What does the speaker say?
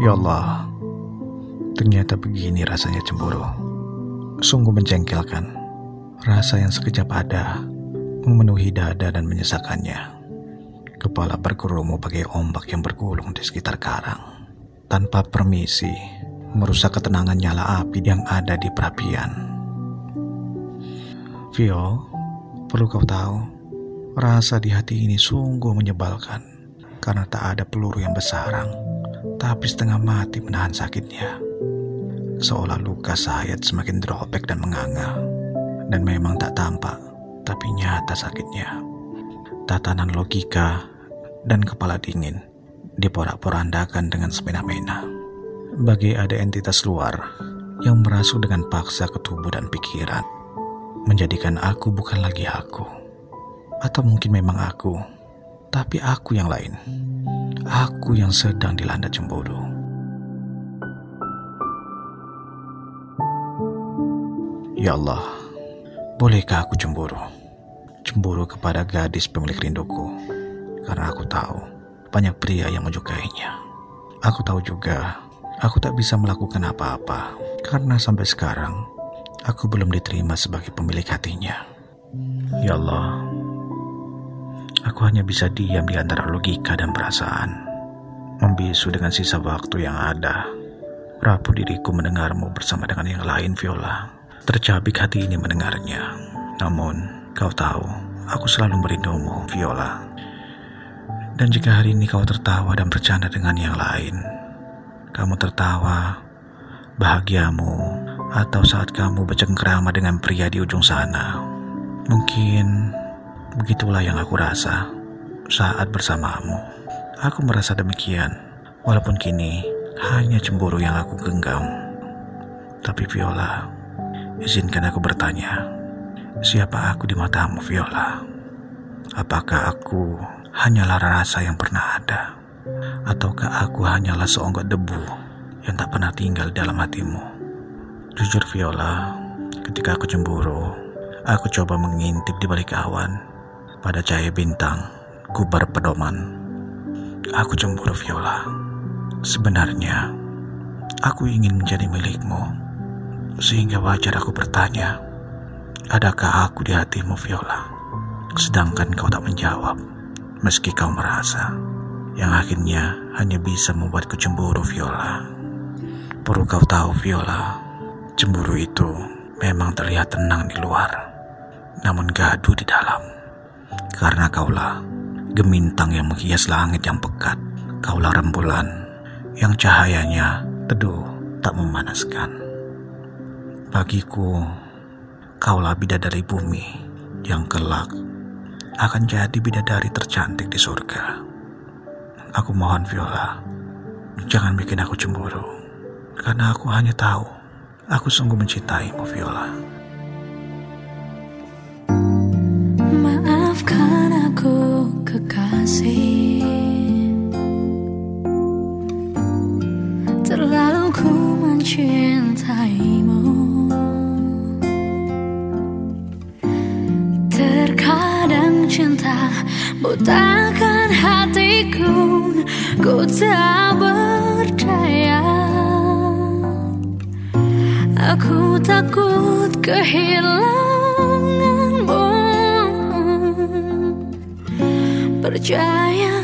Ya Allah, ternyata begini rasanya cemburu. Sungguh menjengkelkan. Rasa yang sekejap ada, memenuhi dada dan menyesakannya. Kepala bergerumu bagai ombak yang bergulung di sekitar karang. Tanpa permisi, merusak ketenangan nyala api yang ada di perapian. Vio, perlu kau tahu, rasa di hati ini sungguh menyebalkan karena tak ada peluru yang bersarang tapi setengah mati menahan sakitnya. Seolah luka sayat semakin drobek dan menganga. Dan memang tak tampak, tapi nyata sakitnya. Tatanan logika dan kepala dingin diporak-porandakan dengan semena-mena. Bagi ada entitas luar yang merasuk dengan paksa ke tubuh dan pikiran. Menjadikan aku bukan lagi aku. Atau mungkin memang aku, tapi aku yang lain aku yang sedang dilanda cemburu. Ya Allah, bolehkah aku cemburu? Cemburu kepada gadis pemilik rinduku, karena aku tahu banyak pria yang menyukainya. Aku tahu juga, aku tak bisa melakukan apa-apa, karena sampai sekarang aku belum diterima sebagai pemilik hatinya. Ya Allah, Aku hanya bisa diam di antara logika dan perasaan. Membisu dengan sisa waktu yang ada. Rapuh diriku mendengarmu bersama dengan yang lain, Viola. Tercabik hati ini mendengarnya. Namun, kau tahu, aku selalu merindumu, Viola. Dan jika hari ini kau tertawa dan bercanda dengan yang lain, kamu tertawa, bahagiamu, atau saat kamu bercengkrama dengan pria di ujung sana, mungkin Begitulah yang aku rasa saat bersamamu. Aku merasa demikian, walaupun kini hanya cemburu yang aku genggam. Tapi Viola, izinkan aku bertanya, siapa aku di matamu Viola? Apakah aku hanyalah rasa yang pernah ada? Ataukah aku hanyalah seonggok debu yang tak pernah tinggal dalam hatimu? Jujur Viola, ketika aku cemburu, aku coba mengintip di balik awan pada cahaya bintang, gubar pedoman. Aku cemburu Viola. Sebenarnya, aku ingin menjadi milikmu. Sehingga wajar aku bertanya, adakah aku di hatimu Viola? Sedangkan kau tak menjawab, meski kau merasa, yang akhirnya hanya bisa membuatku cemburu Viola. Perlu kau tahu Viola, cemburu itu memang terlihat tenang di luar, namun gaduh di dalam. Karena kaulah gemintang yang menghias langit yang pekat. Kaulah rembulan yang cahayanya teduh tak memanaskan. Bagiku, kaulah bidadari bumi yang kelak akan jadi bidadari tercantik di surga. Aku mohon Viola, jangan bikin aku cemburu. Karena aku hanya tahu, aku sungguh mencintaimu Viola. Kekasih. Terlalu ku mencintaimu. Terkadang cinta butakan hatiku. Ku tak berdaya. Aku takut kehilangan percaya aku.